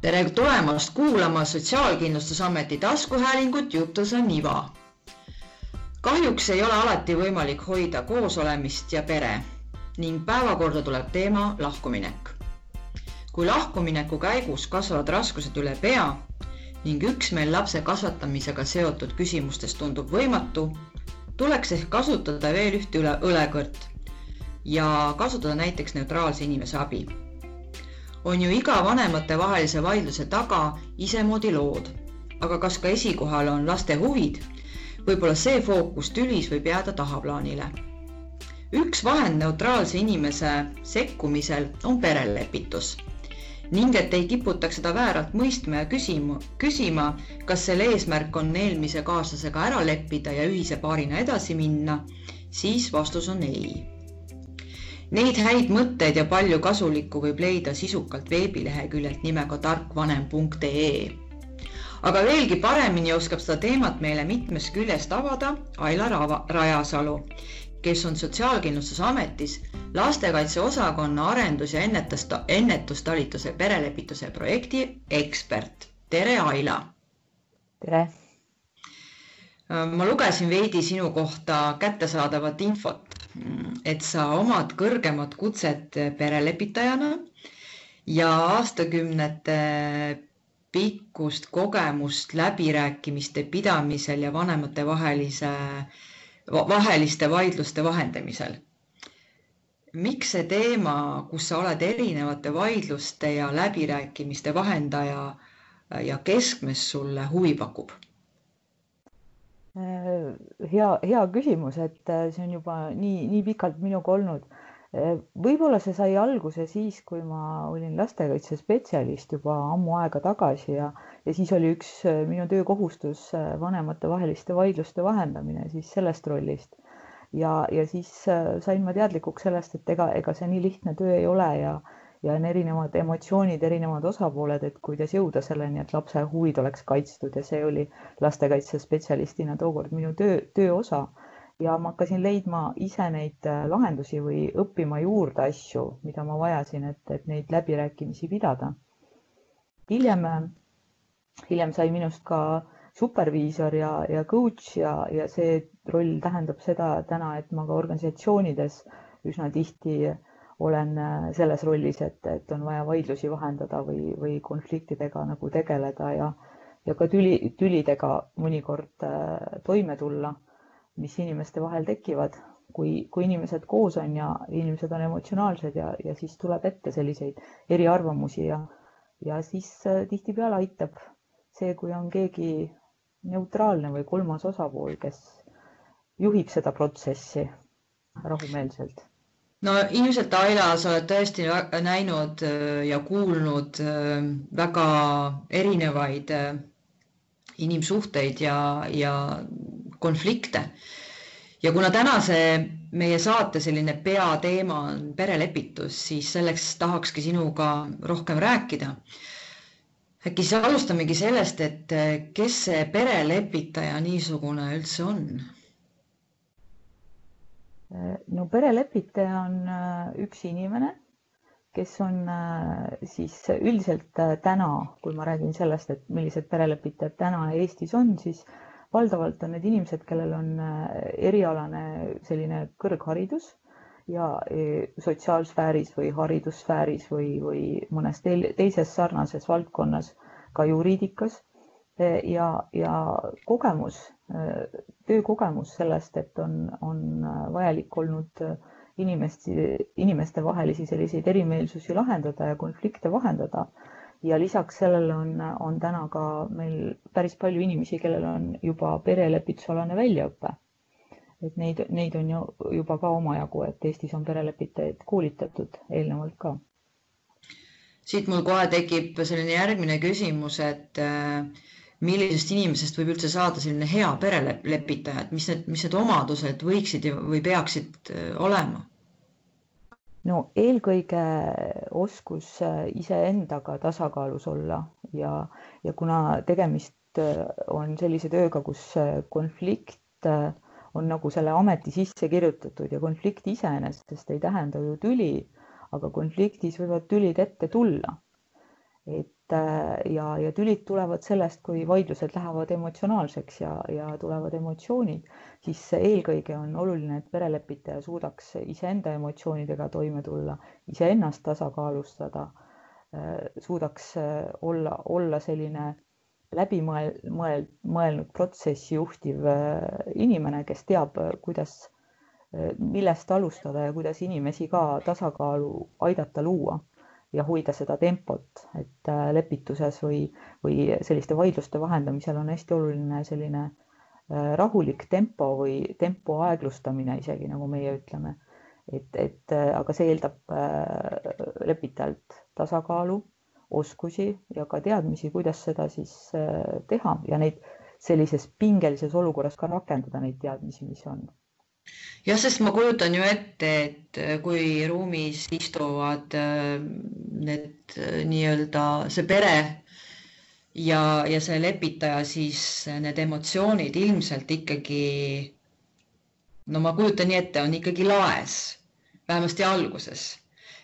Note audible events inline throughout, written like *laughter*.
tere tulemast kuulama Sotsiaalkindlustusameti taskuhäälingut Jutus on iva. kahjuks ei ole alati võimalik hoida koosolemist ja pere ning päevakorda tuleb teema lahkuminek. kui lahkumineku käigus kasvavad raskused üle pea ning üksmeel lapse kasvatamisega seotud küsimustes tundub võimatu, tuleks ehk kasutada veel ühte üle õlekõrt ja kasutada näiteks neutraalse inimese abi on ju iga vanematevahelise vaidluse taga isemoodi lood. aga kas ka esikohal on laste huvid? võib-olla see fookus tülis võib jääda tahaplaanile. üks vahend neutraalse inimese sekkumisel on perelepitus ning et ei kiputaks seda vääralt mõistma ja küsima, küsima, kas selle eesmärk on eelmise kaaslasega ära leppida ja ühise paarina edasi minna, siis vastus on ei Neid häid mõtteid ja palju kasulikku võib leida sisukalt veebileheküljelt nimega tarkvanem.ee. aga veelgi paremini oskab seda teemat meile mitmest küljest avada Ailar Rajasalu, kes on Sotsiaalkindlustusametis lastekaitse osakonna arendus- ja ennetust, ennetustalituse perelepituse projekti ekspert. tere, Aila! tere! ma lugesin veidi sinu kohta kättesaadavat infot et sa omad kõrgemat kutset perelepitajana ja aastakümnete pikkust kogemust läbirääkimiste pidamisel ja vanematevahelise, vaheliste vaidluste vahendamisel. miks see teema, kus sa oled erinevate vaidluste ja läbirääkimiste vahendaja ja keskmes sulle huvi pakub? Äh, hea, hea küsimus, et äh, see on juba nii, nii pikalt minuga olnud. Äh, võib-olla see sai alguse siis, kui ma olin lastekaitsespetsialist juba ammu aega tagasi ja, ja siis oli üks minu töökohustus vanematevaheliste vaidluste vahendamine siis sellest rollist. ja, ja siis sain ma teadlikuks sellest, et ega, ega see nii lihtne töö ei ole ja ja on erinevad emotsioonid, erinevad osapooled, et kuidas jõuda selleni, et lapse huvid oleks kaitstud ja see oli lastekaitsespetsialistina tookord minu töö, töö osa. ja ma hakkasin leidma ise neid äh, lahendusi või õppima juurde asju, mida ma vajasin, et, et neid läbirääkimisi pidada. hiljem, hiljem sai minust ka superviisor ja, ja coach ja, ja see roll tähendab seda täna, et ma ka organisatsioonides üsna tihti olen äh, selles rollis, et, et on vaja vaidlusi vahendada või, või konfliktidega nagu tegeleda ja, ja ka tüli, tülidega mõnikord äh, toime tulla, mis inimeste vahel tekivad, kui, kui inimesed koos on ja inimesed on emotsionaalsed ja, ja siis tuleb ette selliseid eriarvamusi ja, ja siis äh, tihtipeale aitab see, kui on keegi neutraalne või kolmas osapool, kes juhib seda protsessi rahumeelselt no ilmselt, Aila, sa oled tõesti näinud äh, ja kuulnud äh, väga erinevaid äh, inimsuhteid ja, ja konflikte. ja kuna tänase meie saate selline peateema on perelepitus, siis selleks tahakski sinuga rohkem rääkida. äkki siis alustamegi sellest, et kes see perelepitaja niisugune üldse on? No perelepitaja on äh, üks inimene, kes on äh, siis üldiselt äh, täna, kui ma räägin sellest, et millised perelepitajad täna Eestis on, siis valdavalt on need inimesed, kellel on erialane selline kõrgharidus ja e, sotsiaalsfääris või haridussfääris või, või mõnes teises sarnases valdkonnas, ka juriidikas ja, ja kogemus töökogemus sellest, et on, on vajalik olnud inimest, inimestevahelisi selliseid erimeelsusi lahendada ja konflikte vahendada. ja lisaks sellele on, on täna ka meil päris palju inimesi, kellel on juba perelepitusalane väljaõpe. et neid, neid on ju juba ka omajagu, et Eestis on perelepitajaid koolitatud eelnevalt ka. siit mul kohe tekib selline järgmine küsimus, et äh, millisest inimesest võib üldse saada selline hea perelepitaja, et mis need, mis need omadused võiksid või peaksid äh, olema? no eelkõige oskus äh, iseendaga tasakaalus olla ja, ja kuna tegemist äh, on sellise tööga, kus konflikt on nagu selle ameti sisse kirjutatud ja konflikt iseenesest ei tähenda ju tüli, aga konfliktis võivad tülid ette tulla et ja, ja tülid tulevad sellest, kui vaidlused lähevad emotsionaalseks ja, ja tulevad emotsioonid, siis eelkõige on oluline, et perelepitaja suudaks iseenda emotsioonidega toime tulla, iseennast tasakaalustada, suudaks olla, olla selline läbi mõel-, mõel-, mõelnud protsessi juhtiv äh, inimene, kes teab, äh, kuidas, äh, millest alustada ja kuidas inimesi ka tasakaalu aidata luua ja hoida seda tempot, et lepituses või, või selliste vaidluste vahendamisel on hästi oluline selline rahulik tempo või tempo aeglustamine isegi, nagu meie ütleme. et, et aga see eeldab lepitajalt tasakaalu oskusi ja ka teadmisi, kuidas seda siis äh, teha ja neid sellises pingelises olukorras ka rakendada, neid teadmisi, mis on. Jah, sest ma kujutan ju ette, et äh, kui ruumis istuvad äh, need nii-öelda see pere ja, ja see lepitaja, siis need emotsioonid ilmselt ikkagi no ma kujutan nii ette, on ikkagi laes, vähemasti alguses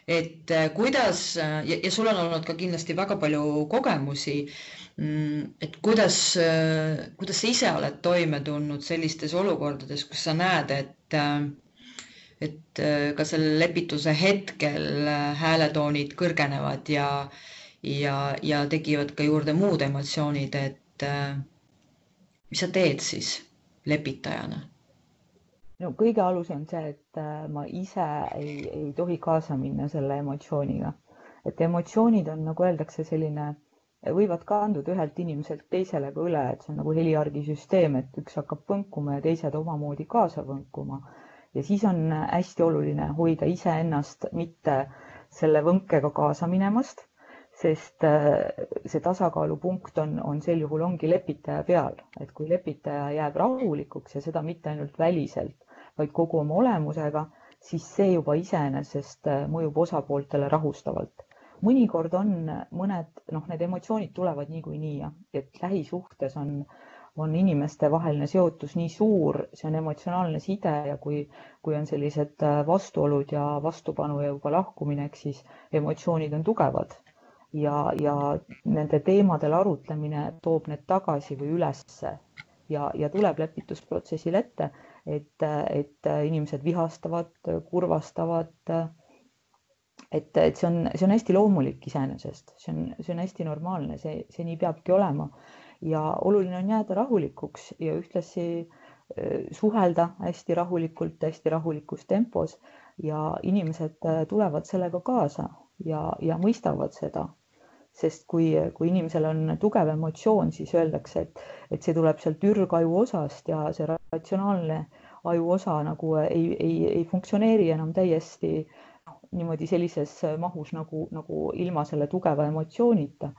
et äh, kuidas äh, ja, ja sul on olnud ka kindlasti väga palju kogemusi. Mm, et kuidas, äh, kuidas sa ise oled toime tulnud sellistes olukordades, kus sa näed, et et ka selle lepituse hetkel hääletoonid kõrgenevad ja ja, ja tekivad ka juurde muud emotsioonid, et mis sa teed siis lepitajana? No kõige alus on see, et äh, ma ise ei, ei tohi kaasa minna selle emotsiooniga. et emotsioonid on, nagu öeldakse, selline, võivad kanduda ühelt inimeselt teisele ka üle, et see on nagu heliargisüsteem, et üks hakkab põnkuma ja teised omamoodi kaasa põnkuma. ja siis on hästi oluline hoida iseennast mitte selle võnkega kaasa minemast, sest äh, see tasakaalupunkt on, on sel juhul ongi lepitaja peal, et kui lepitaja jääb rahulikuks ja seda mitte ainult väliselt, vaid kogu oma olemusega, siis see juba iseenesest äh, mõjub osapooltele rahustavalt. mõnikord on mõned, noh, need emotsioonid tulevad niikuinii ja et lähisuhtes on, on inimestevaheline seotus nii suur, see on emotsionaalne side ja kui, kui on sellised äh, vastuolud ja vastupanu ja juba lahkuminek, siis emotsioonid on tugevad ja, ja nende teemadel arutlemine toob need tagasi või ülesse ja, ja tuleb lepitusprotsessil ette et, et inimesed vihastavad, kurvastavad. et, et see on, see on hästi loomulik iseenesest, see on, see on hästi normaalne, see, see nii peabki olema. Ja oluline on jääda rahulikuks ja ühtlasi äh, suhelda hästi rahulikult, hästi rahulikus tempos. Ja inimesed äh, tulevad sellega kaasa ja, ja mõistavad seda sest kui, kui inimesel on tugev emotsioon, siis öeldakse, et, et see tuleb sealt ürgaju osast ja see ratsionaalne ajuosa nagu ei, ei, ei funktsioneeri enam täiesti noh, niimoodi sellises mahus nagu, nagu ilma selle tugeva emotsioonita.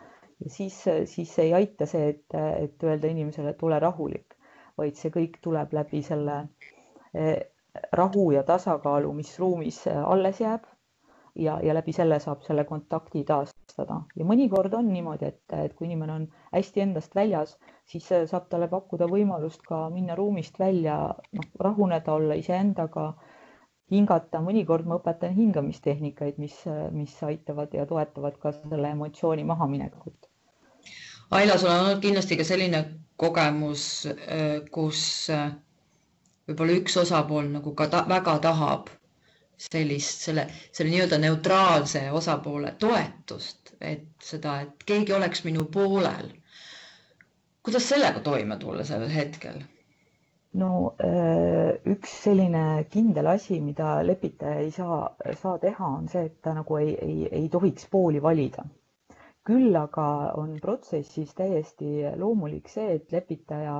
ja siis, siis ei aita see, et, et öelda inimesele, et ole rahulik, vaid see kõik tuleb läbi selle eh, rahu ja tasakaalu, mis ruumis alles jääb ja, ja läbi selle saab selle kontakti taastada ja mõnikord on niimoodi, et, et kui inimene on hästi endast väljas, siis saab talle pakkuda võimalust ka minna ruumist välja, noh, rahuneda, olla iseendaga, hingata, mõnikord ma õpetan hingamistehnikaid, mis, mis aitavad ja toetavad ka selle emotsiooni mahaminekut. Aila, sul on olnud kindlasti ka selline kogemus, kus võib-olla üks osapool nagu ka ta, väga tahab sellist, selle, selle nii-öelda neutraalse osapoole toetust, et seda, et keegi oleks minu poolel. kuidas sellega toime tulla sellel hetkel? no äh, üks selline kindel asi, mida lepitaja ei saa, saa teha, on see, et ta nagu ei, ei, ei tohiks pooli valida. küll aga on protsessis täiesti loomulik see, et lepitaja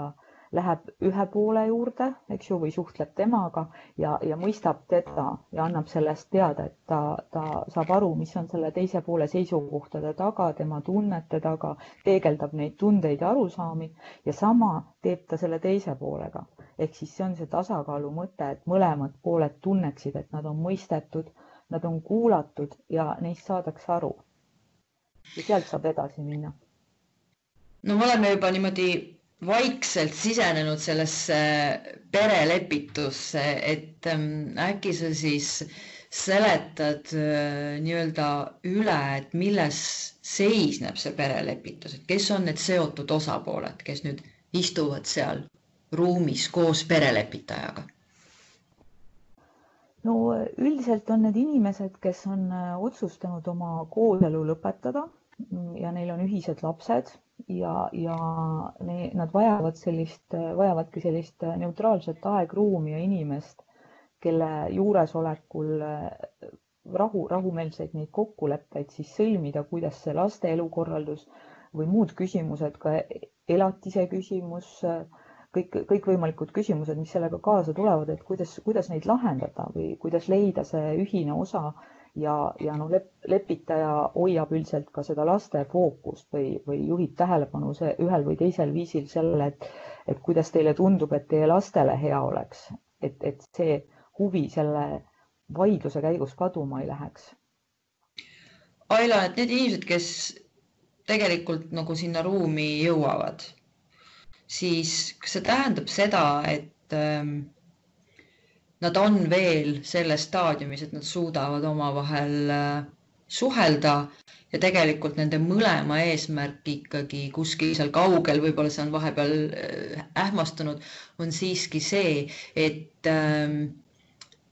läheb ühe poole juurde, eks ju, või suhtleb temaga ja, ja mõistab teda ja annab sellest teada, et ta, ta saab aru, mis on selle teise poole seisukohtade taga, tema tunnete taga, peegeldab neid tundeid ja arusaami ja sama teeb ta selle teise poolega. ehk siis see on see tasakaalu mõte, et mõlemad pooled tunneksid, et nad on mõistetud, nad on kuulatud ja neist saadakse aru. ja sealt saab edasi minna. no me oleme juba niimoodi vaikselt sisenenud sellesse perelepitusse, et ähm, äkki sa siis seletad äh, nii-öelda üle, et milles seisneb see perelepitus, et kes on need seotud osapooled, kes nüüd istuvad seal ruumis koos perelepitajaga? no üldiselt on need inimesed, kes on äh, otsustanud oma kooselu lõpetada ja neil on ühised lapsed ja, ja ne, nad vajavad sellist, vajavadki sellist neutraalset aegruumi ja inimest, kelle juuresolekul eh, rahu, rahumeelseid neid kokkuleppeid siis sõlmida, kuidas see laste elukorraldus või muud küsimused, ka elatise küsimus, kõik, kõikvõimalikud küsimused, mis sellega kaasa tulevad, et kuidas, kuidas neid lahendada või kuidas leida see ühine osa ja, ja noh, lep, lepitaja hoiab üldiselt ka seda laste fookust või, või juhib tähelepanu see ühel või teisel viisil sellele, et, et kuidas teile tundub, et teie lastele hea oleks, et, et see huvi selle vaidluse käigus kaduma ei läheks. Aila, et need inimesed, kes tegelikult nagu sinna ruumi jõuavad, siis kas see tähendab seda, et ähm, nad on veel selles staadiumis, et nad suudavad omavahel äh, suhelda ja tegelikult nende mõlema eesmärk ikkagi kuskil seal kaugel, võib-olla see on vahepeal äh, ähmastunud, on siiski see, et ähm,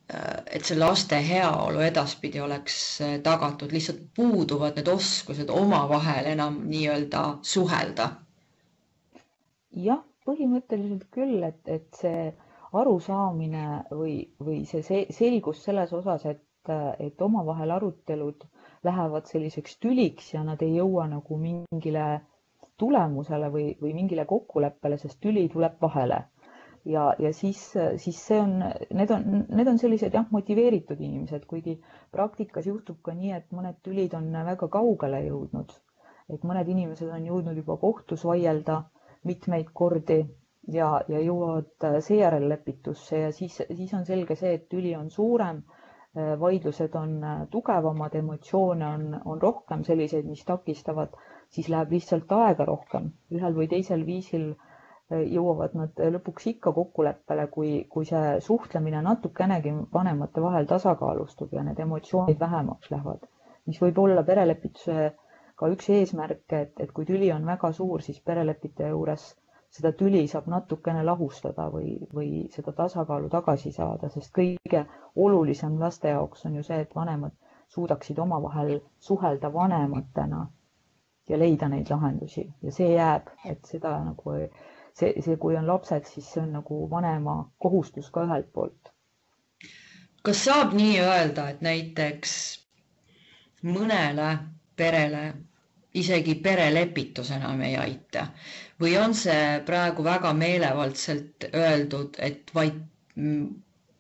äh, et see laste heaolu edaspidi oleks tagatud, lihtsalt puuduvad need oskused omavahel enam nii-öelda suhelda. jah, põhimõtteliselt küll, et, et see arusaamine või, või see selgus selles osas, et, et omavahel arutelud lähevad selliseks tüliks ja nad ei jõua nagu mingile tulemusele või, või mingile kokkuleppele, sest tüli tuleb vahele. ja, ja siis, siis see on, need on, need on sellised jah, motiveeritud inimesed, kuigi praktikas juhtub ka nii, et mõned tülid on väga kaugele jõudnud. et mõned inimesed on jõudnud juba kohtus vaielda mitmeid kordi ja, ja jõuavad äh, seejärel lepitusse ja siis, siis on selge see, et tüli on suurem, äh, vaidlused on äh, tugevamad, emotsioone on, on rohkem selliseid, mis takistavad, siis läheb lihtsalt aega rohkem, ühel või teisel viisil jõuavad nad lõpuks ikka kokkuleppele, kui, kui see suhtlemine natukenegi vanemate vahel tasakaalustub ja need emotsioonid vähemaks lähevad, mis võib olla perelepituse ka üks eesmärke, et, et kui tüli on väga suur, siis perelepitaja juures seda tüli saab natukene lahustada või, või seda tasakaalu tagasi saada, sest kõige olulisem laste jaoks on ju see, et vanemad suudaksid omavahel suhelda vanematena ja leida neid lahendusi ja see jääb, et seda nagu see, see, kui on lapsed, siis see on nagu vanema kohustus ka ühelt poolt. kas saab nii öelda, et näiteks mõnele perele isegi perelepitus enam ei aita. Või on see praegu väga meelevaldselt öeldud, et vaid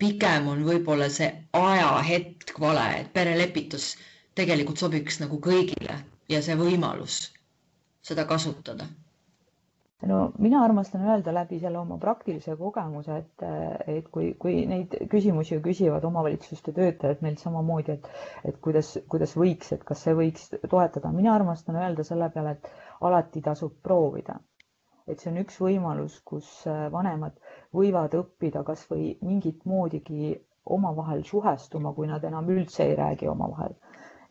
pigem on võib-olla see ajahetk vale, et perelepitus tegelikult sobiks nagu kõigile ja see võimalus seda kasutada no mina armastan öelda läbi selle oma praktilise kogemuse, et, et kui, kui neid küsimusi küsivad omavalitsuste töötajad meilt samamoodi, et, et kuidas, kuidas võiks, et kas see võiks toetada, mina armastan öelda selle peale, et alati tasub proovida. et see on üks võimalus, kus vanemad võivad õppida kasvõi mingit moodigi omavahel suhestuma, kui nad enam üldse ei räägi omavahel.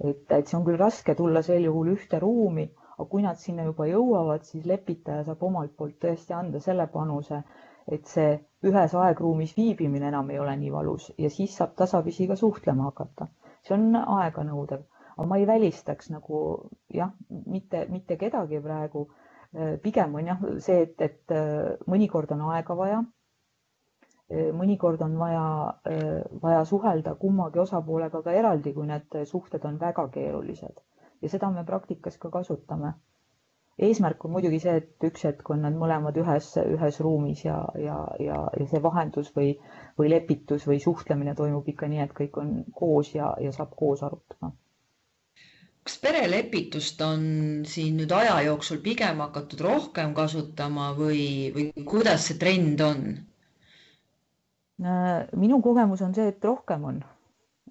et, et see on küll raske tulla sel juhul ühte ruumi aga kui nad sinna juba jõuavad, siis lepitaja saab omalt poolt tõesti anda selle panuse, et see ühes aegruumis viibimine enam ei ole nii valus ja siis saab tasapisi ka suhtlema hakata. see on aeganõudev, aga ma ei välistaks nagu jah, mitte, mitte kedagi praegu. pigem on jah see, et, et mõnikord on aega vaja. mõnikord on vaja, vaja suhelda kummagi osapoolega ka eraldi, kui need suhted on väga keerulised ja seda me praktikas ka kasutame. eesmärk on muidugi see, et üks hetk on nad mõlemad ühes, ühes ruumis ja, ja, ja, ja see vahendus või, või lepitus või suhtlemine toimub ikka nii, et kõik on koos ja, ja saab koos arutada kas perelepitust on siin nüüd aja jooksul pigem hakatud rohkem kasutama või, või kuidas see trend on? minu kogemus on see, et rohkem on,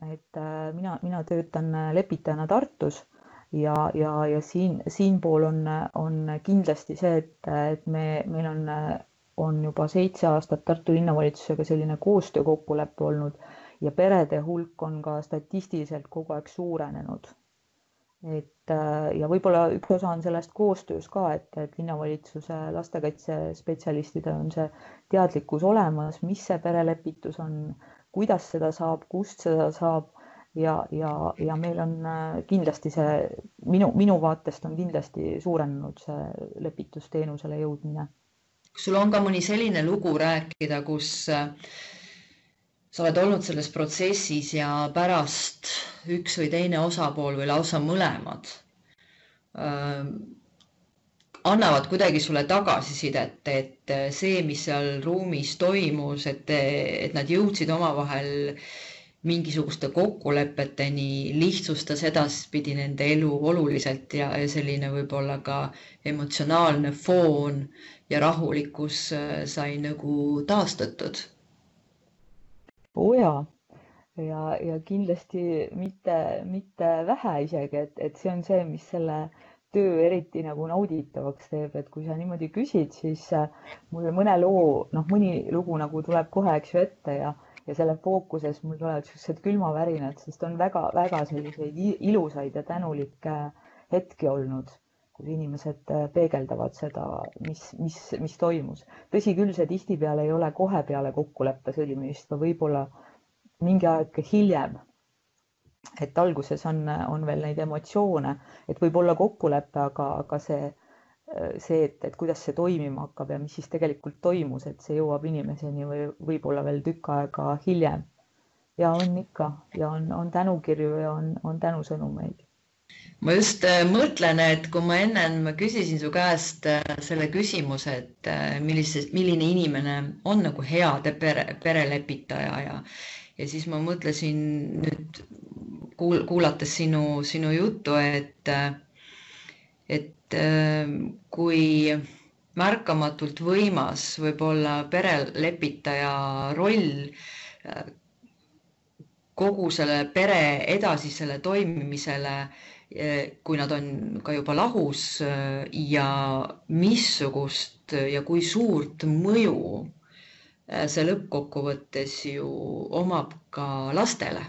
et äh, mina, mina töötan lepitajana Tartus ja, ja, ja siin, siinpool on, on kindlasti see, et, et me, meil on, on juba seitse aastat Tartu linnavalitsusega selline koostöökokkulepe olnud ja perede hulk on ka statistiliselt kogu aeg suurenenud. et ja võib-olla üks osa on sellest koostöös ka, et, et linnavalitsuse lastekaitsespetsialistidel on see teadlikkus olemas, mis see perelepitus on, kuidas seda saab, kust seda saab ja, ja, ja meil on äh, kindlasti see minu, minu vaatest on kindlasti suurenenud see lepitusteenusele jõudmine. kas sul on ka mõni selline lugu rääkida, kus äh, sa oled olnud selles protsessis ja pärast üks või teine osapool või lausa mõlemad äh, annavad kuidagi sulle tagasisidet, et see, mis seal ruumis toimus, et, et nad jõudsid omavahel mingisuguste kokkulepeteni, lihtsustas edaspidi nende elu oluliselt ja, ja selline võib-olla ka emotsionaalne foon ja rahulikkus äh, sai nagu taastatud. Oo jaa, ja, ja kindlasti mitte, mitte vähe isegi, et, et see on see, mis selle töö eriti nagu nauditavaks teeb, et kui sa niimoodi küsid, siis äh, mul mõne loo, noh, mõni lugu nagu tuleb kohe, eks ju, ette ja, ja selle fookuses mul tulevad siuksed külmavärinad, sest on väga-väga selliseid ilusaid ja tänulikke hetki olnud kus inimesed äh, peegeldavad seda, mis, mis, mis toimus. tõsi küll, see tihtipeale ei ole kohe peale kokkuleppe sõlmimist, võib-olla mingi aeg hiljem. et alguses on, on veel neid emotsioone, et võib olla kokkulepe, aga, aga see, see, et, et kuidas see toimima hakkab ja mis siis tegelikult toimus, et see jõuab inimeseni või võib-olla veel tükk aega hiljem. ja on ikka ja on, on tänukirju ja on, on tänusõnumeid ma just äh, mõtlen, et kui ma ennem küsisin su käest äh, selle küsimuse, et äh, millise, milline inimene on nagu hea pere, perelepitaja ja, ja siis ma mõtlesin nüüd kuul, kuulates sinu, sinu juttu, et, et kui märkamatult võimas võib olla perelepitaja roll kogu selle pere edasisele toimimisele Eh, kui nad on ka juba lahus eh, ja missugust ja kui suurt mõju see lõppkokkuvõttes ju omab ka lastele.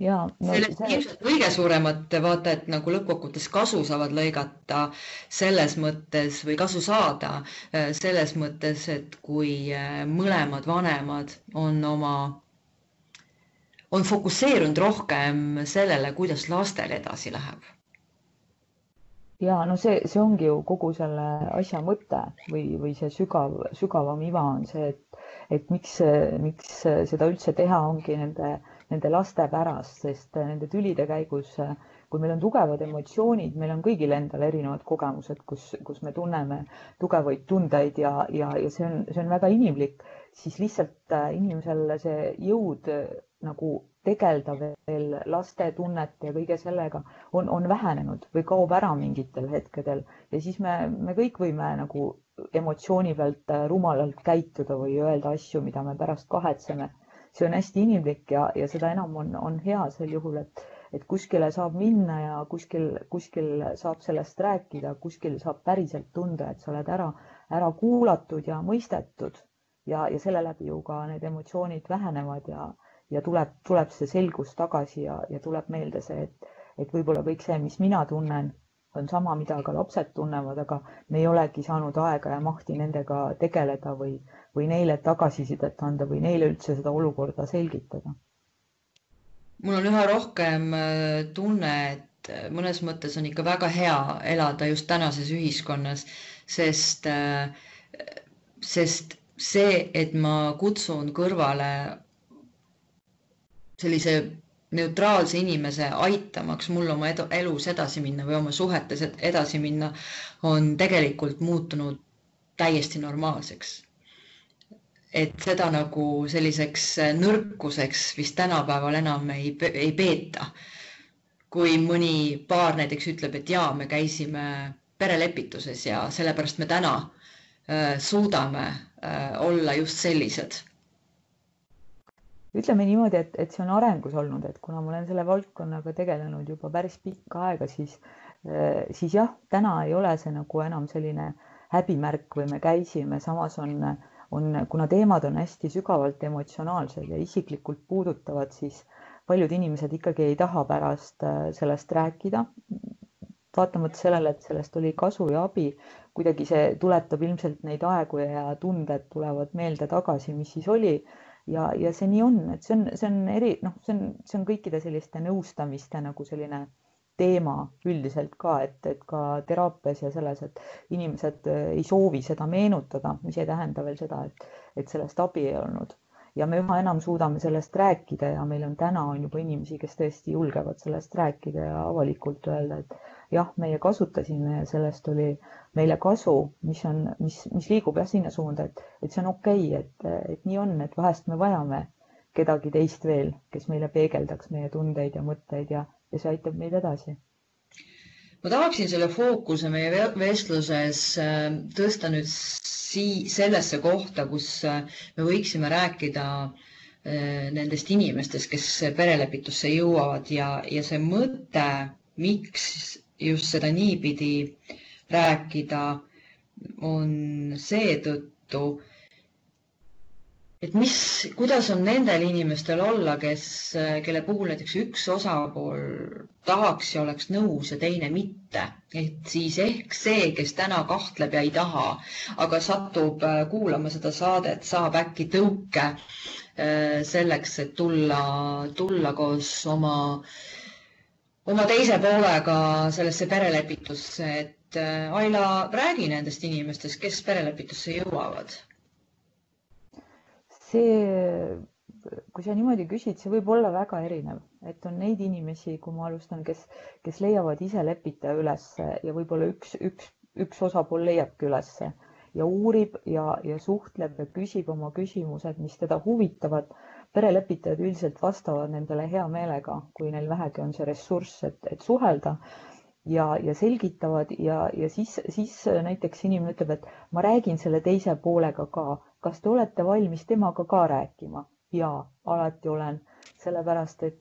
Ja no, sellest see... ilmselt kõige suuremat vaata, et nagu lõppkokkuvõttes kasu saavad lõigata selles mõttes või kasu saada selles mõttes, et kui mõlemad vanemad on oma on fokusseerunud rohkem sellele, kuidas lastel edasi läheb. ja no see, see ongi ju kogu selle asja mõte või, või see sügav, sügavam iva on see, et, et miks, miks seda üldse teha, ongi nende, nende laste pärast, sest nende tülide käigus, kui meil on tugevad emotsioonid, meil on kõigil endal erinevad kogemused, kus, kus me tunneme tugevaid tundeid ja, ja, ja see on, see on väga inimlik, siis lihtsalt inimesel see jõud nagu tegeleda veel laste tunnete ja kõige sellega on, on vähenenud või kaob ära mingitel hetkedel ja siis me, me kõik võime nagu emotsiooni pealt äh, rumalalt käituda või öelda asju, mida me pärast kahetseme. See on hästi inimlik ja, ja seda enam on, on hea sel juhul, et, et kuskile saab minna ja kuskil, kuskil saab sellest rääkida, kuskil saab päriselt tunda, et sa oled ära, ära kuulatud ja mõistetud. Ja, ja selle läbi ju ka need emotsioonid vähenevad ja ja tuleb, tuleb see selgus tagasi ja, ja tuleb meelde see, et, et võib-olla kõik see, mis mina tunnen, on sama, mida ka lapsed tunnevad, aga me ei olegi saanud aega ja mahti nendega tegeleda või, või neile tagasisidet anda või neile üldse seda olukorda selgitada. mul on üha rohkem äh, tunne, et äh, mõnes mõttes on ikka väga hea elada just tänases ühiskonnas, sest, äh, sest see, et ma kutsun kõrvale sellise neutraalse inimese aitamaks mul oma edu, elus edasi minna või oma suhetes edasi minna, on tegelikult muutunud täiesti normaalseks. et seda nagu selliseks nõrkuseks vist tänapäeval enam ei, ei peeta. kui mõni paar näiteks ütleb, et jaa, me käisime perelepituses ja sellepärast me täna äh, suudame äh, olla just sellised ütleme niimoodi, et, et see on arengus olnud, et kuna ma olen selle valdkonnaga tegelenud juba päris pikka aega, siis, eh, siis jah, täna ei ole see nagu enam selline häbimärk või me käisime, samas on, on, kuna teemad on hästi sügavalt emotsionaalsed ja isiklikult puudutavad, siis paljud inimesed ikkagi ei taha pärast äh, sellest rääkida. vaatamata sellele, et sellest oli kasu ja abi, kuidagi see tuletab ilmselt neid aegu ja tunded tulevad meelde tagasi, mis siis oli ja, ja see nii on, et see on, see on eri, noh, see on, see on kõikide selliste nõustamiste nagu selline teema üldiselt ka, et, et ka teraapias ja selles, et inimesed äh, ei soovi seda meenutada, mis ei tähenda veel seda, et, et sellest abi ei olnud. Ja me üha enam suudame sellest rääkida ja meil on täna on juba inimesi, kes tõesti julgevad sellest rääkida ja avalikult öelda, et jah, meie kasutasime ja sellest oli meile kasu, mis on, mis, mis liigub jah sinna suunda, et, et see on okei okay,, et, et nii on, et vahest me vajame kedagi teist veel, kes meile peegeldaks meie tundeid ja mõtteid ja, ja see aitab meid edasi. ma tahaksin selle fookuse meie vestluses äh, tõsta nüüd sii-, sellesse kohta, kus äh, me võiksime rääkida äh, nendest inimestest, kes perelepitusse jõuavad ja, ja see mõte, miks just seda niipidi rääkida, on seetõttu, et mis, kuidas on nendel inimestel olla, kes, kelle puhul näiteks üks osapool tahaks ja oleks nõus ja teine mitte, et siis ehk see, kes täna kahtleb ja ei taha, aga satub äh, kuulama seda saadet, saab äkki tõuke äh, selleks, et tulla, tulla koos oma, oma teise poolega sellesse perelepitusse, et äh, Aila, räägi nendest inimestest, kes perelepitusse jõuavad see, kui sa niimoodi küsid, see võib olla väga erinev, et on neid inimesi, kui ma alustan, kes, kes leiavad ise lepitaja ülesse ja võib-olla üks, üks, üks osapool leiabki ülesse ja uurib ja, ja suhtleb ja küsib oma küsimused, mis teda huvitavad. perelepitajad üldiselt vastavad nendele hea meelega, kui neil vähegi on see ressurss, et, et suhelda ja, ja selgitavad ja, ja siis, siis näiteks inimene ütleb, et ma räägin selle teise poolega ka kas te olete valmis temaga ka rääkima? ja alati olen, sellepärast et,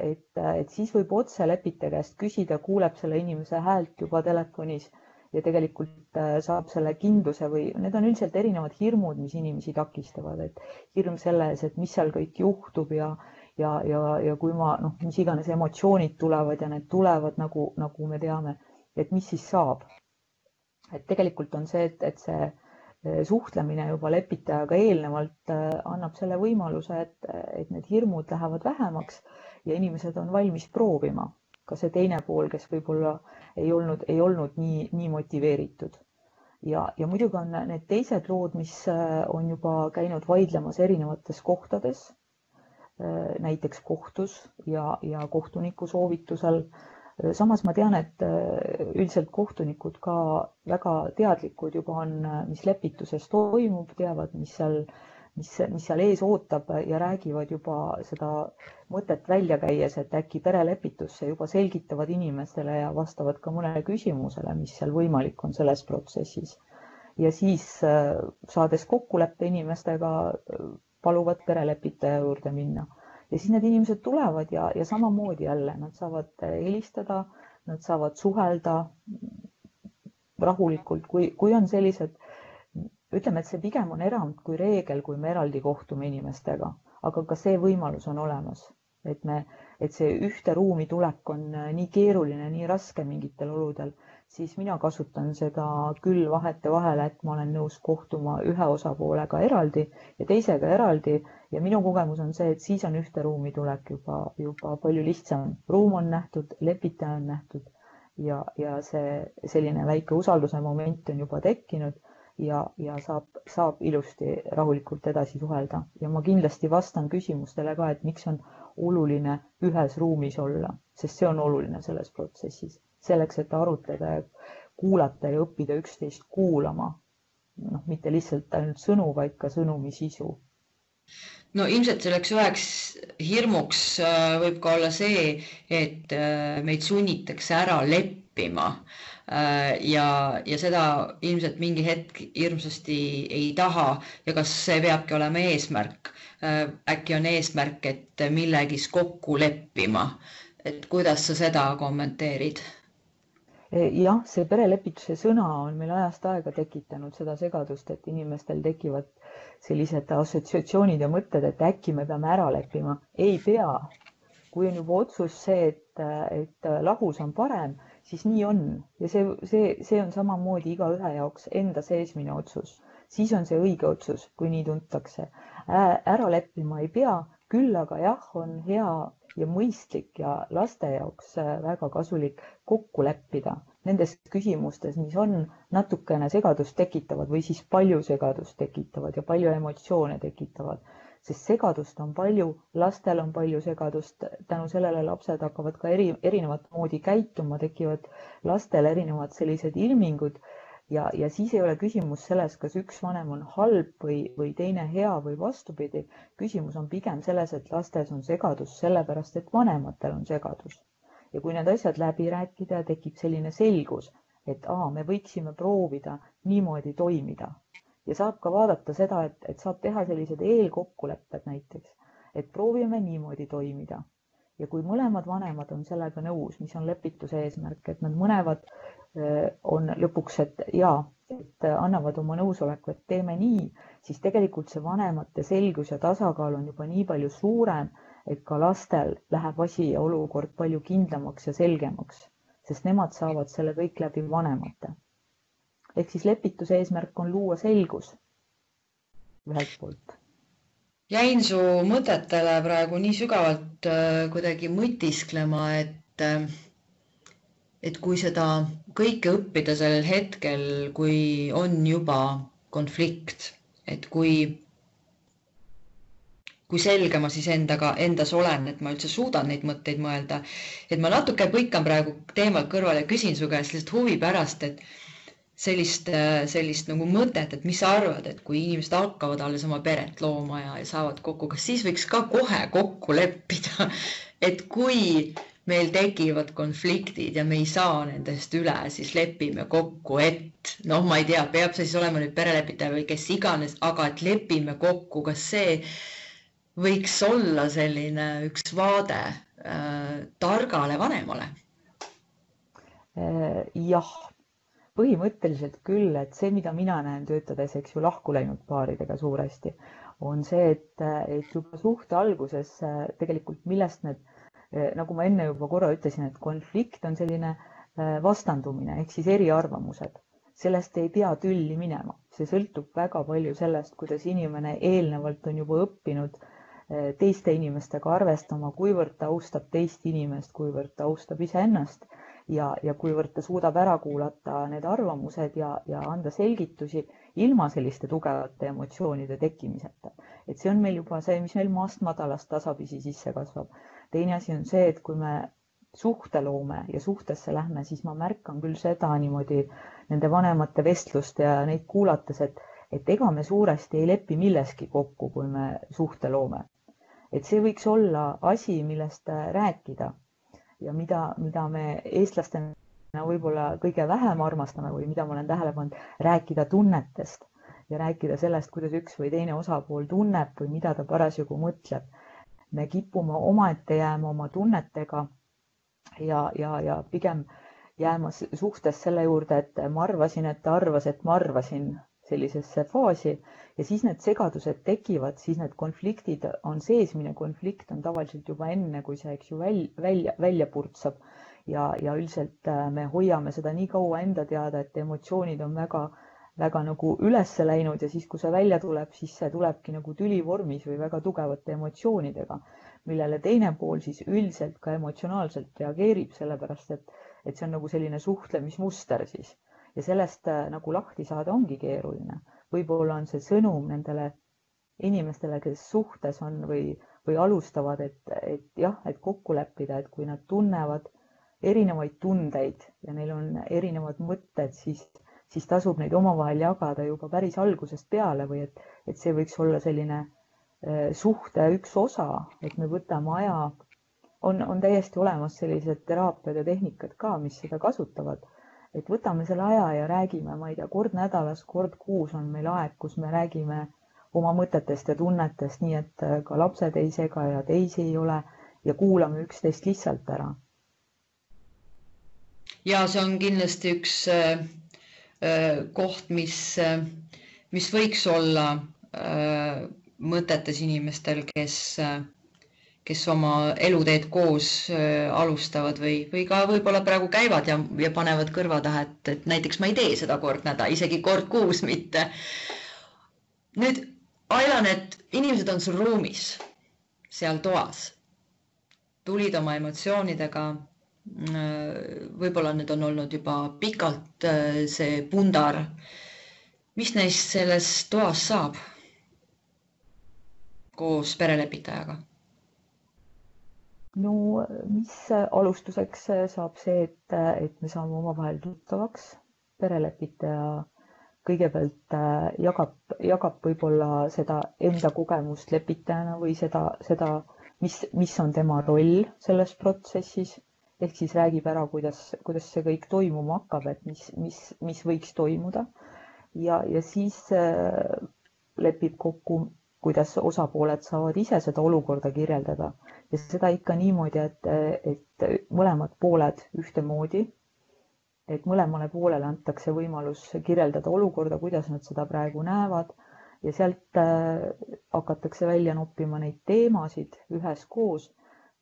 et, et siis võib otse lepitaja käest küsida, kuuleb selle inimese häält juba telefonis ja tegelikult äh, saab selle kindluse või need on üldiselt erinevad hirmud, mis inimesi takistavad, et hirm selle ees, et mis seal kõik juhtub ja ja, ja, ja kui ma noh, mis iganes emotsioonid tulevad ja need tulevad nagu, nagu me teame, et mis siis saab. et tegelikult on see, et, et see suhtlemine juba lepitajaga eelnevalt äh, annab selle võimaluse, et, et need hirmud lähevad vähemaks ja inimesed on valmis proovima. ka see teine pool, kes võib-olla ei olnud, ei olnud nii, nii motiveeritud. ja, ja muidugi on need teised lood, mis äh, on juba käinud vaidlemas erinevates kohtades, äh, näiteks kohtus ja, ja kohtuniku soovitusel samas ma tean, et äh, üldiselt kohtunikud ka väga teadlikud juba on, äh, mis lepituses toimub, teavad, mis seal, mis, mis seal ees ootab ja räägivad juba seda mõtet välja käies, et äkki perelepitusse juba selgitavad inimestele ja vastavad ka mõnele küsimusele, mis seal võimalik on selles protsessis. ja siis äh, saades kokkuleppe inimestega, paluvad perelepitaja juurde minna ja siis need inimesed tulevad ja, ja samamoodi jälle nad saavad helistada, nad saavad suhelda rahulikult, kui, kui on sellised, ütleme, et see pigem on erand kui reegel, kui me eraldi kohtume inimestega, aga ka see võimalus on olemas, et me, et see ühte ruumi tulek on nii keeruline, nii raske mingitel oludel siis mina kasutan seda küll vahetevahel, et ma olen nõus kohtuma ühe osapoolega eraldi ja teisega eraldi. Ja minu kogemus on see, et siis on ühte ruumi tulek juba, juba palju lihtsam. ruum on nähtud, lepitaja on nähtud ja, ja see selline väike usalduse moment on juba tekkinud ja, ja saab, saab ilusti rahulikult edasi suhelda. Ja ma kindlasti vastan küsimustele ka, et miks on oluline ühes ruumis olla, sest see on oluline selles protsessis selleks, et arutleda ja kuulata ja õppida üksteist kuulama. noh, mitte lihtsalt ainult sõnu, vaid ka sõnumi sisu. no ilmselt selleks üheks hirmuks äh, võib ka olla see, et äh, meid sunnitakse ära leppima äh, ja, ja seda ilmselt mingi hetk hirmsasti ei taha ja kas see peabki olema eesmärk? äkki on eesmärk, et millegis kokku leppima, et kuidas sa seda kommenteerid? Jah, see perelepituse sõna on meil ajast aega tekitanud seda segadust, et inimestel tekivad sellised assotsiatsioonid ja mõtted, et äkki me peame ära leppima. ei pea. kui on juba otsus see, et, et lahus on parem, siis nii on ja see, see, see on samamoodi igaühe jaoks enda seesmine otsus, siis on see õige otsus, kui nii tuntakse. ära leppima ei pea, küll aga jah, on hea ja mõistlik ja laste jaoks väga kasulik kokku leppida nendes küsimustes, mis on natukene segadust tekitavad või siis palju segadust tekitavad ja palju emotsioone tekitavad, sest segadust on palju, lastel on palju segadust, tänu sellele lapsed hakkavad ka eri, erinevat moodi käituma, tekivad lastel erinevad sellised ilmingud ja, ja siis ei ole küsimus selles, kas üks vanem on halb või, või teine hea või vastupidi. küsimus on pigem selles, et lastes on segadus sellepärast, et vanematel on segadus. Ja kui need asjad läbi rääkida, tekib selline selgus, et aa, me võiksime proovida niimoodi toimida. Ja saab ka vaadata seda, et, et saab teha sellised eelkokkulepped näiteks, et proovime niimoodi toimida. Ja kui mõlemad vanemad on sellega nõus, mis on lepituse eesmärk, et nad mõlemad on lõpuks, et ja, et annavad oma nõusoleku, et teeme nii, siis tegelikult see vanemate selgus ja tasakaal on juba nii palju suurem, et ka lastel läheb asi ja olukord palju kindlamaks ja selgemaks, sest nemad saavad selle kõik läbi vanemate. ehk siis lepituse eesmärk on luua selgus ühelt poolt. jäin su mõtetele praegu nii sügavalt äh, kuidagi mõtisklema, et äh, et kui seda kõike õppida sellel hetkel, kui on juba konflikt, et kui kui selge ma siis endaga, endas olen, et ma üldse suudan neid mõtteid mõelda. et ma natuke põikan praegu teemalt kõrvale ja küsin su käest lihtsalt huvi pärast, et sellist, sellist nagu mõtet, et mis sa arvad, et kui inimesed hakkavad alles oma peret looma ja, ja saavad kokku, kas siis võiks ka kohe kokku leppida, *laughs* et kui meil tekivad konfliktid ja me ei saa nendest üle, siis lepime kokku, et noh, ma ei tea, peab see siis olema nüüd perelepitaja või kes iganes, aga et lepime kokku, kas see võiks olla selline üks vaade äh, targale vanemale? Äh, jah, põhimõtteliselt küll, et see, mida mina näen töötades, eks ju, lahku läinud paaridega suuresti, on see, et, et juba suhte alguses äh, tegelikult, millest need, nagu ma enne juba korra ütlesin, et konflikt on selline vastandumine ehk siis eriarvamused sellest ei pea tülli minema, see sõltub väga palju sellest, kuidas inimene eelnevalt on juba õppinud Eh, teiste inimestega arvestama, kuivõrd ta austab teist inimest, kuivõrd ta austab iseennast ja, ja kuivõrd ta suudab ära kuulata need arvamused ja, ja anda selgitusi ilma selliste tugevate emotsioonide tekkimiseta. et see on meil juba see, mis meil maast madalast tasapisi sisse kasvab. Teine asi on see, et kui me suhte loome ja suhtesse lähme, siis ma märkan küll seda niimoodi nende vanemate vestlust ja neid kuulates, et, et ega me suuresti ei lepi milleski kokku, kui me suhte loome et see võiks olla asi, millest rääkida ja mida, mida me eestlastena võib-olla kõige vähem armastame või mida ma olen tähele pannud, rääkida tunnetest ja rääkida sellest, kuidas üks või teine osapool tunneb või mida ta parasjagu mõtleb. Me kipume omaette jääma oma tunnetega ja, ja, ja pigem jääma suhtes selle juurde, et ma arvasin, et ta arvas, et ma arvasin sellisesse faasi ja siis need segadused tekivad, siis need konfliktid on, seesmine konflikt on tavaliselt juba enne, kui see, eks ju, välja, välja, välja purtsab. ja, ja üldiselt äh, me hoiame seda nii kaua enda teada, et emotsioonid on väga, väga nagu ülesse läinud ja siis, kui see välja tuleb, siis see tulebki nagu tülivormis või väga tugevate emotsioonidega, millele teine pool siis üldiselt ka emotsionaalselt reageerib, sellepärast et, et see on nagu selline suhtlemismuster siis. Ja sellest äh, nagu lahti saada ongi keeruline. Võib-olla on see sõnum nendele inimestele, kes suhtes on või, või alustavad, et, et jah, et kokku leppida, et kui nad tunnevad erinevaid tundeid ja neil on erinevad mõtted, siis, siis tasub neid omavahel jagada juba päris algusest peale või et, et see võiks olla selline äh, suhte üks osa, et me võtame aja. on, on täiesti olemas sellised teraapiad ja tehnikad ka, mis seda kasutavad et võtame selle aja ja räägime, ma ei tea, kord nädalas, kord kuus on meil aeg, kus me räägime oma mõtetest ja tunnetest, nii et äh, ka lapsed ei sega ja teisi ei ole ja kuulame üksteist lihtsalt ära. ja see on kindlasti üks äh, koht, mis äh,, mis võiks olla äh, mõtetes inimestel, kes äh, kes oma eluteed koos äh, alustavad või, või ka võib-olla praegu käivad ja, ja panevad kõrva taha, et, et näiteks ma ei tee seda kord nädal, isegi kord kuus mitte. nüüd Ailan, et inimesed on sul ruumis, seal toas, tulid oma emotsioonidega. Äh, võib-olla need on olnud juba pikalt äh, see pundar. mis neist selles toas saab? koos perelepitajaga no mis alustuseks saab see, et, et me saame omavahel tuttavaks. perelepitaja kõigepealt äh, jagab, jagab võib-olla seda enda kogemust lepitajana või seda, seda, mis, mis on tema roll selles protsessis. Ehk siis räägib ära, kuidas, kuidas see kõik toimuma hakkab, et mis, mis, mis võiks toimuda. ja, ja siis äh, lepib kokku, kuidas osapooled saavad ise seda olukorda kirjeldada ja seda ikka niimoodi, et, et mõlemad pooled ühtemoodi, et mõlemale poolele antakse võimalus kirjeldada olukorda, kuidas nad seda praegu näevad ja sealt äh, hakatakse välja noppima neid teemasid üheskoos,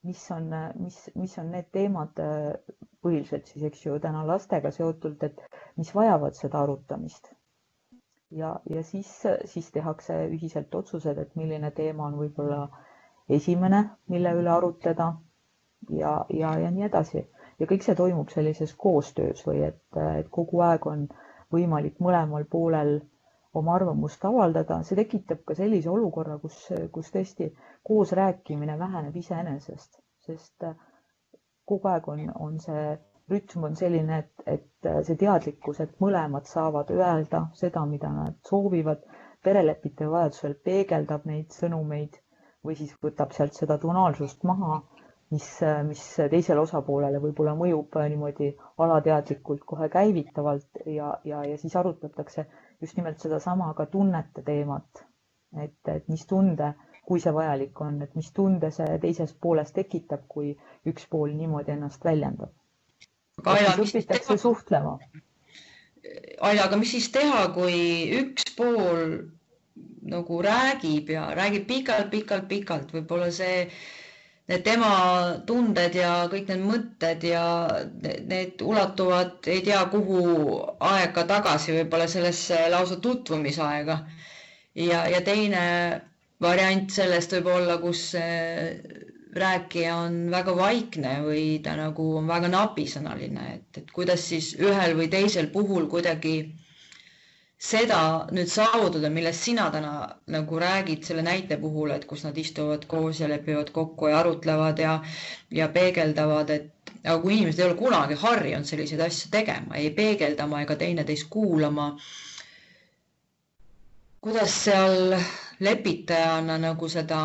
mis on, mis, mis on need teemad äh, põhiliselt siis, eks ju, täna lastega seotult, et mis vajavad seda arutamist. ja, ja siis, siis tehakse ühiselt otsused, et milline teema on võib-olla esimene, mille üle arutleda ja, ja, ja nii edasi. ja kõik see toimub sellises koostöös või et, et kogu aeg on võimalik mõlemal poolel oma arvamust avaldada, see tekitab ka sellise olukorra, kus, kus tõesti koos rääkimine väheneb iseenesest, sest kogu aeg on, on see rütm on selline, et, et see teadlikkus, et mõlemad saavad öelda seda, mida nad soovivad, perelepitaja vajadusel peegeldab neid sõnumeid või siis võtab sealt seda tonaalsust maha, mis, mis teisele osapoolele võib-olla mõjub niimoodi alateadlikult kohe käivitavalt ja, ja, ja siis arutatakse just nimelt sedasama ka tunnete teemat. et, et mis tunde, kui see vajalik on, et mis tunde see teises pooles tekitab, kui üks pool niimoodi ennast väljendab. õpitakse suhtlema. Aija, aga mis siis teha, kui üks pool nagu räägib ja räägib pikalt-pikalt-pikalt, võib-olla see, need tema tunded ja kõik need mõtted ja need ulatuvad ei tea kuhu aega tagasi, võib-olla sellesse lausa tutvumisaega. ja, ja teine variant sellest võib olla, kus rääkija on väga vaikne või ta nagu on väga napisõnaline, et, et kuidas siis ühel või teisel puhul kuidagi seda nüüd saavutada, millest sina täna nagu räägid selle näite puhul, et kus nad istuvad koos ja lepivad kokku ja arutlevad ja, ja peegeldavad, et aga kui inimesed ei ole kunagi harjunud selliseid asju tegema, ei peegeldama ega teineteist kuulama. kuidas seal lepitajana nagu seda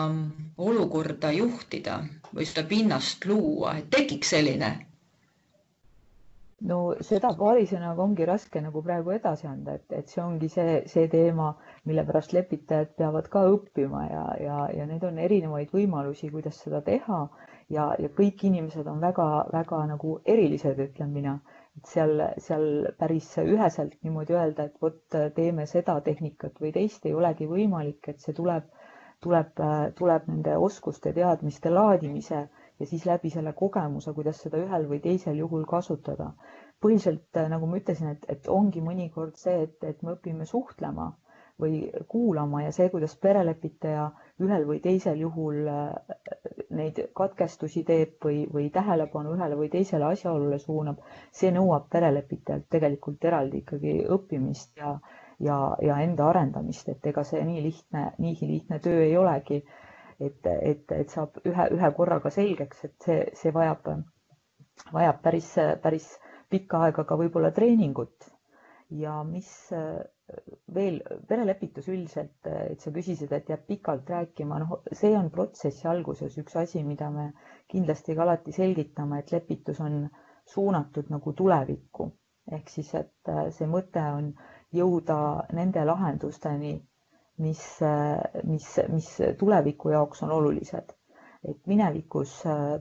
olukorda juhtida või seda pinnast luua, et tekiks selline no seda paarisõnaga ongi raske nagu praegu edasi anda, et, et see ongi see, see teema, mille pärast lepitajad peavad ka õppima ja, ja, ja need on erinevaid võimalusi, kuidas seda teha. Ja, ja kõik inimesed on väga-väga nagu erilised, ütlen mina, et seal, seal päris üheselt niimoodi öelda, et vot teeme seda tehnikat või teist ei olegi võimalik, et see tuleb, tuleb, tuleb nende oskuste, teadmiste laadimise ja siis läbi selle kogemuse, kuidas seda ühel või teisel juhul kasutada. põhiliselt äh, nagu ma ütlesin, et, et ongi mõnikord see, et, et me õpime suhtlema või kuulama ja see, kuidas perelepitaja ühel või teisel juhul äh, neid katkestusi teeb või, või tähelepanu ühele või teisele asjaolule suunab, see nõuab perelepitajalt tegelikult eraldi ikkagi õppimist ja, ja, ja enda arendamist, et ega see nii lihtne, nii lihtne töö ei olegi et, et, et saab ühe, ühe korraga selgeks, et see, see vajab, vajab päris, päris pikka aega ka võib-olla treeningut. ja mis veel, perelepitus üldiselt, et sa küsisid, et jääb pikalt rääkima, noh, see on protsessi alguses üks asi, mida me kindlasti ka alati selgitame, et lepitus on suunatud nagu tulevikku ehk siis, et see mõte on jõuda nende lahendusteni mis, mis, mis tuleviku jaoks on olulised. et minevikus äh,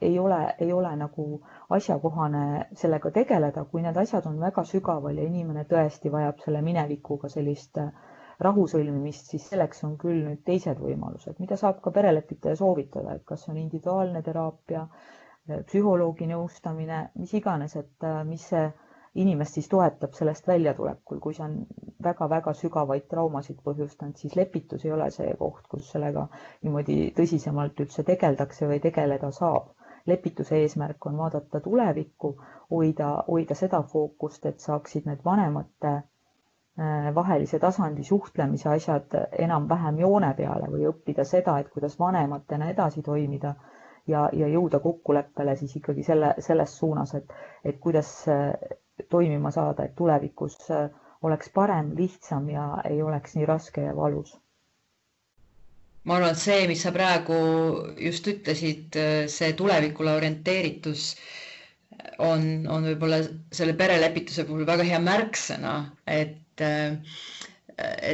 ei ole, ei ole nagu asjakohane sellega tegeleda, kui need asjad on väga sügaval ja inimene tõesti vajab selle minevikuga sellist äh, rahu sõlmimist, siis selleks on küll nüüd teised võimalused, mida saab ka perelepitaja soovitada, et kas on individuaalne teraapia, psühholoogi nõustamine, mis iganes, et mis see inimest siis toetab sellest väljatulekul, kui see on väga-väga sügavaid traumasid põhjustanud, siis lepitus ei ole see koht, kus sellega niimoodi tõsisemalt üldse tegeldakse või tegeleda saab. lepituse eesmärk on vaadata tulevikku, hoida, hoida seda fookust, et saaksid need vanemate äh, vahelise tasandi suhtlemise asjad enam-vähem joone peale või õppida seda, et kuidas vanematena edasi toimida ja, ja jõuda kokkuleppele siis ikkagi selle, selles suunas, et, et kuidas toimima saada, et tulevikus äh, oleks parem, lihtsam ja ei oleks nii raske ja valus. ma arvan, et see, mis sa praegu just ütlesid, äh, see tulevikule orienteeritus on, on võib-olla selle perelepituse puhul väga hea märksõna, et, äh,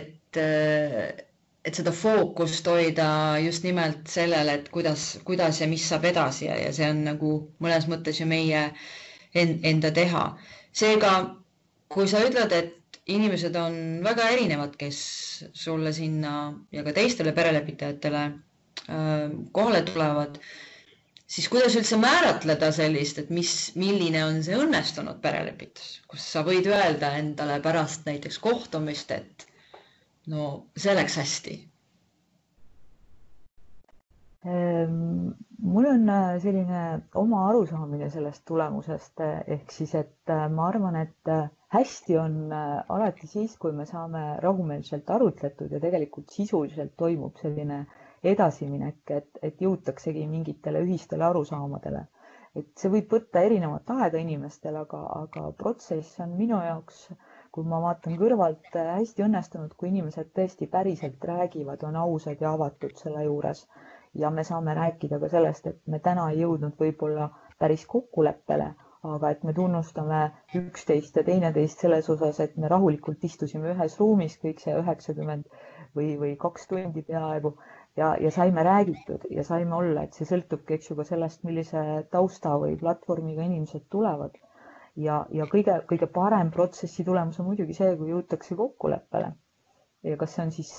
et, et seda fookust hoida just nimelt sellele, et kuidas, kuidas ja mis saab edasi ja, ja see on nagu mõnes mõttes ju meie enda teha seega, kui sa ütled, et inimesed on väga erinevad, kes sulle sinna ja ka teistele perelepitajatele äh, kohale tulevad, siis kuidas üldse määratleda sellist, et mis, milline on see õnnestunud perelepitus, kus sa võid öelda endale pärast näiteks kohtumist, et no see läks hästi mul on äh, selline oma arusaamine sellest tulemusest äh, ehk siis, et äh, ma arvan, et hästi on alati siis, kui me saame rahumeelselt arutletud ja tegelikult sisuliselt toimub selline edasiminek, et, et jõutaksegi mingitele ühistele arusaamadele. et see võib võtta erinevat aega inimestel, aga, aga protsess on minu jaoks, kui ma vaatan kõrvalt, hästi õnnestunud, kui inimesed tõesti päriselt räägivad, on ausad ja avatud selle juures ja me saame rääkida ka sellest, et me täna ei jõudnud võib-olla päris kokkuleppele, aga et me tunnustame üksteist ja teineteist selles osas, et me rahulikult istusime ühes ruumis kõik see üheksakümmend või, või kaks tundi peaaegu ja, ja saime räägitud ja saime olla, et see sõltubki, eks ju, ka sellest, millise tausta või platvormiga inimesed tulevad. ja, ja kõige-kõige parem protsessi tulemus on muidugi see, kui jõutakse kokkuleppele. ja kas see on siis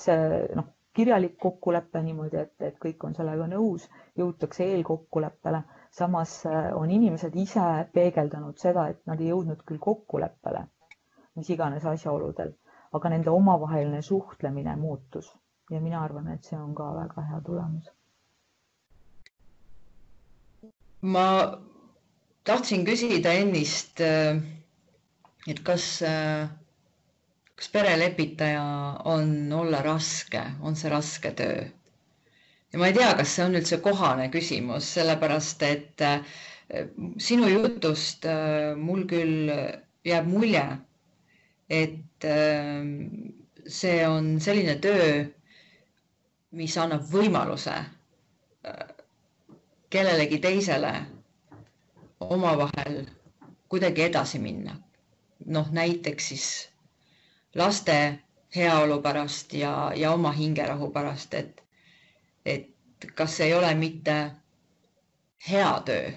noh, kirjalik kokkulepe niimoodi, et, et kõik on sellega nõus, jõutakse eelkokkuleppele. samas äh, on inimesed ise peegeldanud seda, et nad ei jõudnud küll kokkuleppele, mis iganes asjaoludel, aga nende omavaheline suhtlemine muutus ja mina arvan, et see on ka väga hea tulemus. ma tahtsin küsida ennist, äh, et kas äh, kas perelepitaja on olla raske, on see raske töö? ja ma ei tea, kas see on üldse kohane küsimus, sellepärast et äh, sinu jutust äh, mul küll jääb mulje, et äh, see on selline töö, mis annab võimaluse kellelegi teisele omavahel kuidagi edasi minna. noh, näiteks siis laste heaolu pärast ja, ja oma hingerahu pärast, et, et kas ei ole mitte hea töö?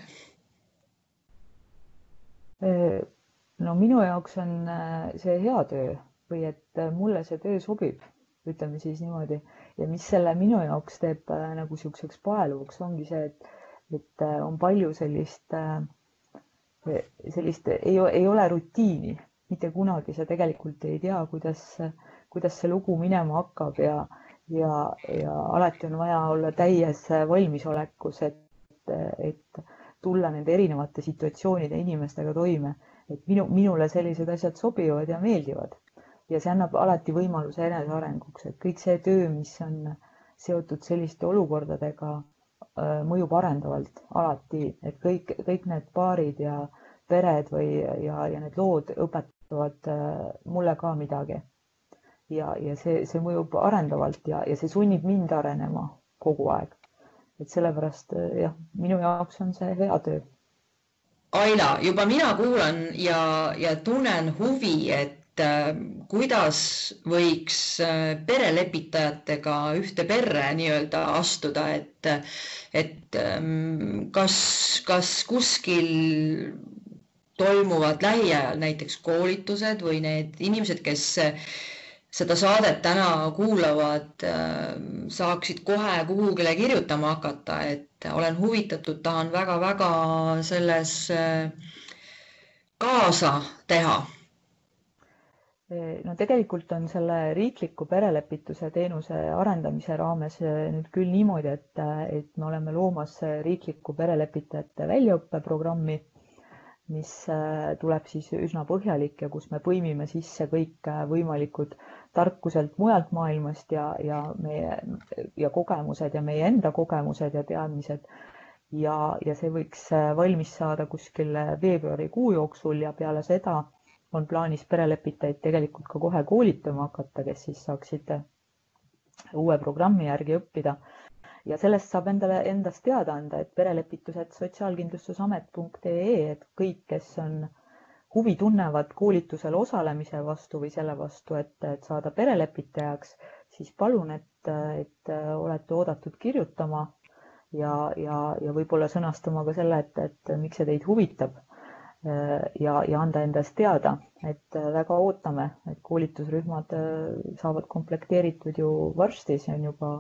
no minu jaoks on äh, see hea töö või et äh, mulle see töö sobib, ütleme siis niimoodi ja mis selle minu jaoks teeb äh, nagu niisuguseks paeluvuks, ongi see, et, et on palju sellist, sellist ei, ei ole rutiini mitte kunagi sa tegelikult ei tea, kuidas, kuidas see lugu minema hakkab ja, ja, ja alati on vaja olla täies valmisolekus, et, et tulla nende erinevate situatsioonide inimestega toime. et minu, minule sellised asjad sobivad ja meeldivad. Ja see annab alati võimaluse enesearenguks, et kõik see töö, mis on seotud selliste olukordadega, mõjub arendavalt alati, et kõik, kõik need paarid ja pered või, ja, ja need lood õpetavad äh, mulle ka midagi. ja, ja see, see mõjub arendavalt ja, ja see sunnib mind arenema kogu aeg. et sellepärast äh, jah, minu jaoks on see hea töö. Aila, juba mina kuulan ja, ja tunnen huvi, et äh, kuidas võiks perelepitajatega ühte perre nii-öelda astuda, et, et ähm, kas, kas kuskil toimuvad lähiajal näiteks koolitused või need inimesed, kes seda saadet täna kuulavad, äh, saaksid kohe kuhugile kirjutama hakata, et olen huvitatud, tahan väga-väga selles äh, kaasa teha. No tegelikult on selle riikliku perelepituse teenuse arendamise raames nüüd küll niimoodi, et, et me oleme loomas riiklikku perelepitajate väljaõppeprogrammi, mis äh, tuleb siis üsna põhjalik ja kus me põimime sisse kõik äh, võimalikud tarkuselt mujalt maailmast ja, ja meie ja kogemused ja meie enda kogemused ja teadmised ja, ja see võiks äh, valmis saada kuskil veebruarikuu jooksul ja peale seda on plaanis perelepitajaid tegelikult ka kohe koolitama hakata, kes siis saaksid uue programmi järgi õppida. Ja sellest saab endale endast teada anda, et perelepitused sotsiaalkindlustusamet.ee, et kõik, kes on huvi tunnevad koolitusel osalemise vastu või selle vastu, et, et saada perelepitajaks, siis palun, et, et olete oodatud kirjutama ja, ja, ja võib-olla sõnastama ka selle, et, et miks see teid huvitab ja, ja anda endast teada, et äh, väga ootame, et koolitusrühmad äh, saavad komplekteeritud ju varsti, see on juba,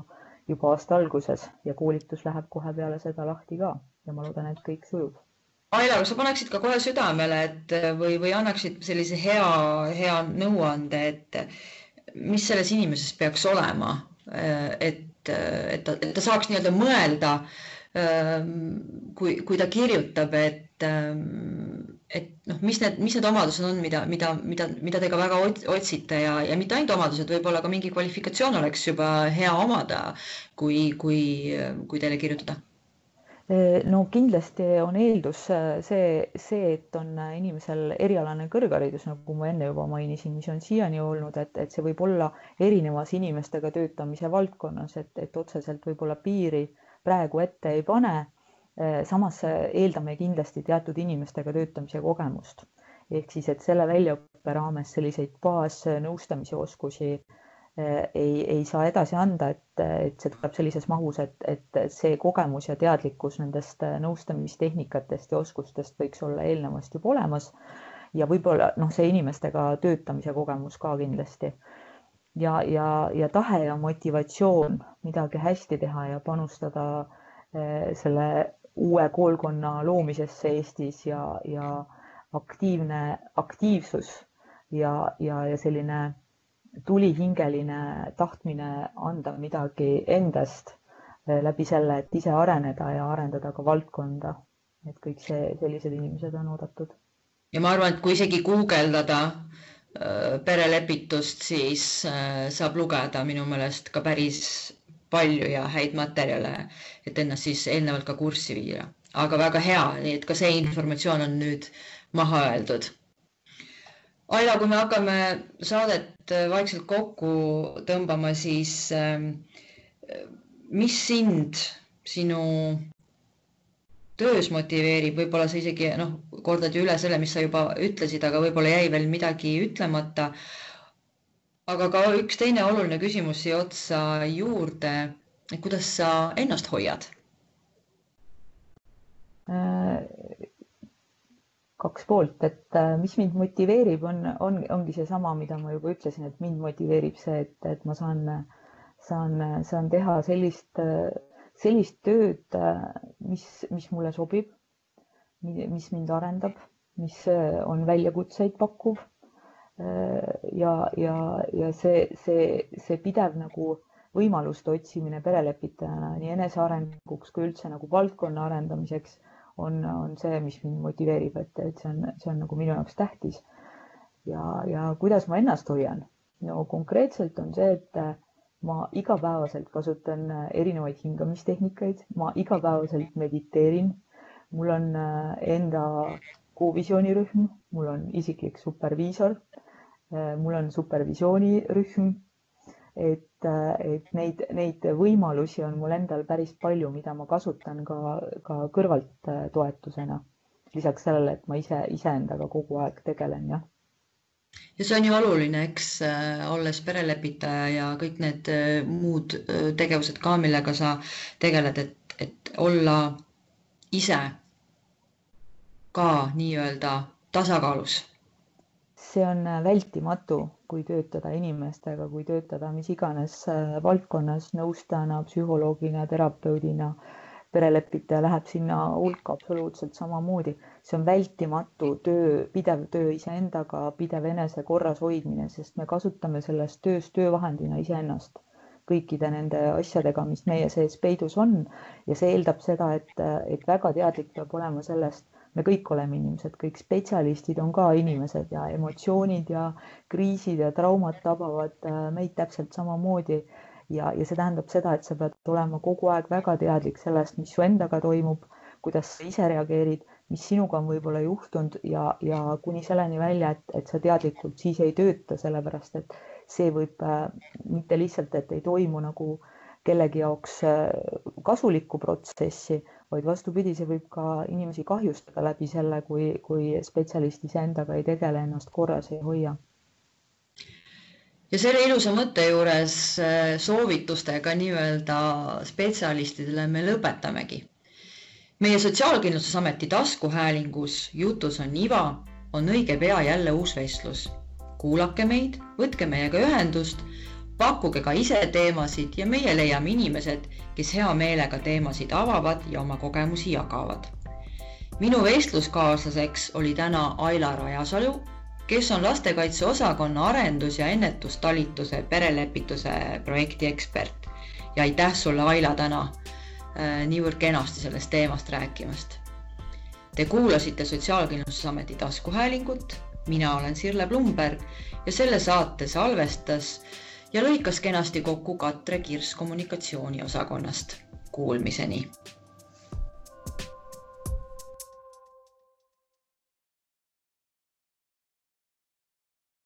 juba aasta alguses ja koolitus läheb kohe peale seda lahti ka ja ma loodan, et kõik sujub. Aila, kas sa paneksid ka kohe südamele, et või, või annaksid sellise hea, hea nõuande, et mis selles inimeses peaks olema, et, et ta, et ta saaks nii-öelda mõelda kui, kui ta kirjutab, et et noh, mis need, mis need omadused on, mida, mida, mida, mida te ka väga otsite ja, ja mitte ainult omadused, võib-olla ka mingi kvalifikatsioon oleks juba hea omada, kui, kui, kui teile kirjutada? no kindlasti on eeldus see, see, et on inimesel erialane kõrgharidus, nagu ma enne juba mainisin, mis on siiani olnud, et, et see võib olla erinevas inimestega töötamise valdkonnas, et, et otseselt võib-olla piiri praegu ette ei pane samas äh, eeldame kindlasti teatud inimestega töötamise kogemust ehk siis, et selle väljaõppe raames selliseid baasnõustamise oskusi äh, ei, ei saa edasi anda, et, et see tuleb sellises mahus, et, et see kogemus ja teadlikkus nendest nõustamistehnikatest ja oskustest võiks olla eelnevast juba olemas. ja võib-olla noh, see inimestega töötamise kogemus ka kindlasti. ja, ja, ja tahe ja motivatsioon midagi hästi teha ja panustada selle uue koolkonna loomisesse Eestis ja, ja aktiivne aktiivsus ja, ja, ja selline tulihingeline tahtmine anda midagi endast eh, läbi selle, et ise areneda ja arendada ka valdkonda. et kõik see, sellised inimesed on oodatud. ja ma arvan, et kui isegi guugeldada eh, perelepitust, siis eh, saab lugeda minu meelest ka päris palju ja häid materjale, et ennast siis eelnevalt ka kurssi viia. aga väga hea, nii et ka see informatsioon on nüüd maha öeldud. Aila, kui me hakkame saadet vaikselt kokku tõmbama, siis ähm, mis sind sinu töös motiveerib, võib-olla sa isegi noh, kordad ju üle selle, mis sa juba ütlesid, aga võib-olla jäi veel midagi ütlemata aga ka üks teine oluline küsimus siia otsa juurde, et kuidas sa ennast hoiad? Äh, kaks poolt, et äh, mis mind motiveerib, on, on, ongi seesama, mida ma juba ütlesin, et mind motiveerib see, et, et ma saan, saan, saan teha sellist, sellist tööd, mis, mis mulle sobib, mis mind arendab, mis on väljakutseid pakkuv. Äh, ja, ja, ja see, see, see pidev nagu võimaluste otsimine perelepitajana nii enesearenguks kui üldse nagu valdkonna arendamiseks on, on see, mis mind motiveerib, et, et see on, see on nagu minu jaoks tähtis. ja, ja kuidas ma ennast hoian? no konkreetselt on see, et ma igapäevaselt kasutan erinevaid hingamistehnikaid, ma igapäevaselt mediteerin, mul on äh, enda kuuvisioonirühm, mul on isiklik superviisor Äh, mul on supervisioonirühm, et, äh, et neid, neid võimalusi on mul endal päris palju, mida ma kasutan ka, ka kõrvalt äh, toetusena. lisaks sellele, et ma ise, iseendaga kogu aeg tegelen, jah ja see on ju oluline, eks olles perelepitaja ja kõik need muud tegevused ka, millega sa tegeled, et, et olla ise ka nii-öelda tasakaalus see on äh, vältimatu, kui töötada inimestega, kui töötada mis iganes äh, valdkonnas nõustajana, psühholoogina, terapeudina, perelepitaja läheb sinna hulka absoluutselt samamoodi. see on vältimatu töö, pidev töö iseendaga, pidev enese korras hoidmine, sest me kasutame selles töös töövahendina iseennast. Kõikide nende asjadega, mis meie sees peidus on. Ja see eeldab seda, et, et väga teadlik peab olema sellest, me kõik oleme inimesed, kõik spetsialistid on ka inimesed ja emotsioonid ja kriisid ja traumad tabavad äh, meid täpselt samamoodi. ja, ja see tähendab seda, et sa pead olema kogu aeg väga teadlik sellest, mis su endaga toimub, kuidas sa ise reageerid, mis sinuga on võib-olla juhtunud ja, ja kuni selleni välja, et, et sa teadlikult siis ei tööta, sellepärast et see võib äh, mitte lihtsalt, et ei toimu nagu kellegi jaoks äh, kasulikku protsessi, vaid vastupidi, see võib ka inimesi kahjustada läbi selle, kui, kui spetsialist iseendaga ei tegele, ennast korras ei hoia. ja selle ilusa mõtte juures äh, soovitustega nii-öelda spetsialistidele me lõpetamegi. meie Sotsiaalkindlustusameti taskuhäälingus Jutus on iva on õige pea jälle uus vestlus. kuulake meid, võtke meiega ühendust pakkuge ka ise teemasid ja meie leiame inimesed, kes hea meelega teemasid avavad ja oma kogemusi jagavad. minu vestluskaaslaseks oli täna Aila Rajasalu, kes on lastekaitse osakonna arendus- ja ennetustalituse perelepituse projekti ekspert. ja aitäh sulle, Aila, täna äh, niivõrd kenasti sellest teemast rääkimast. Te kuulasite Sotsiaalkindlustusameti taskuhäälingut, mina olen Sirle Blumberg ja selle saate salvestas ja lõikas kenasti kokku Katre Kirss kommunikatsiooniosakonnast. Kuulmiseni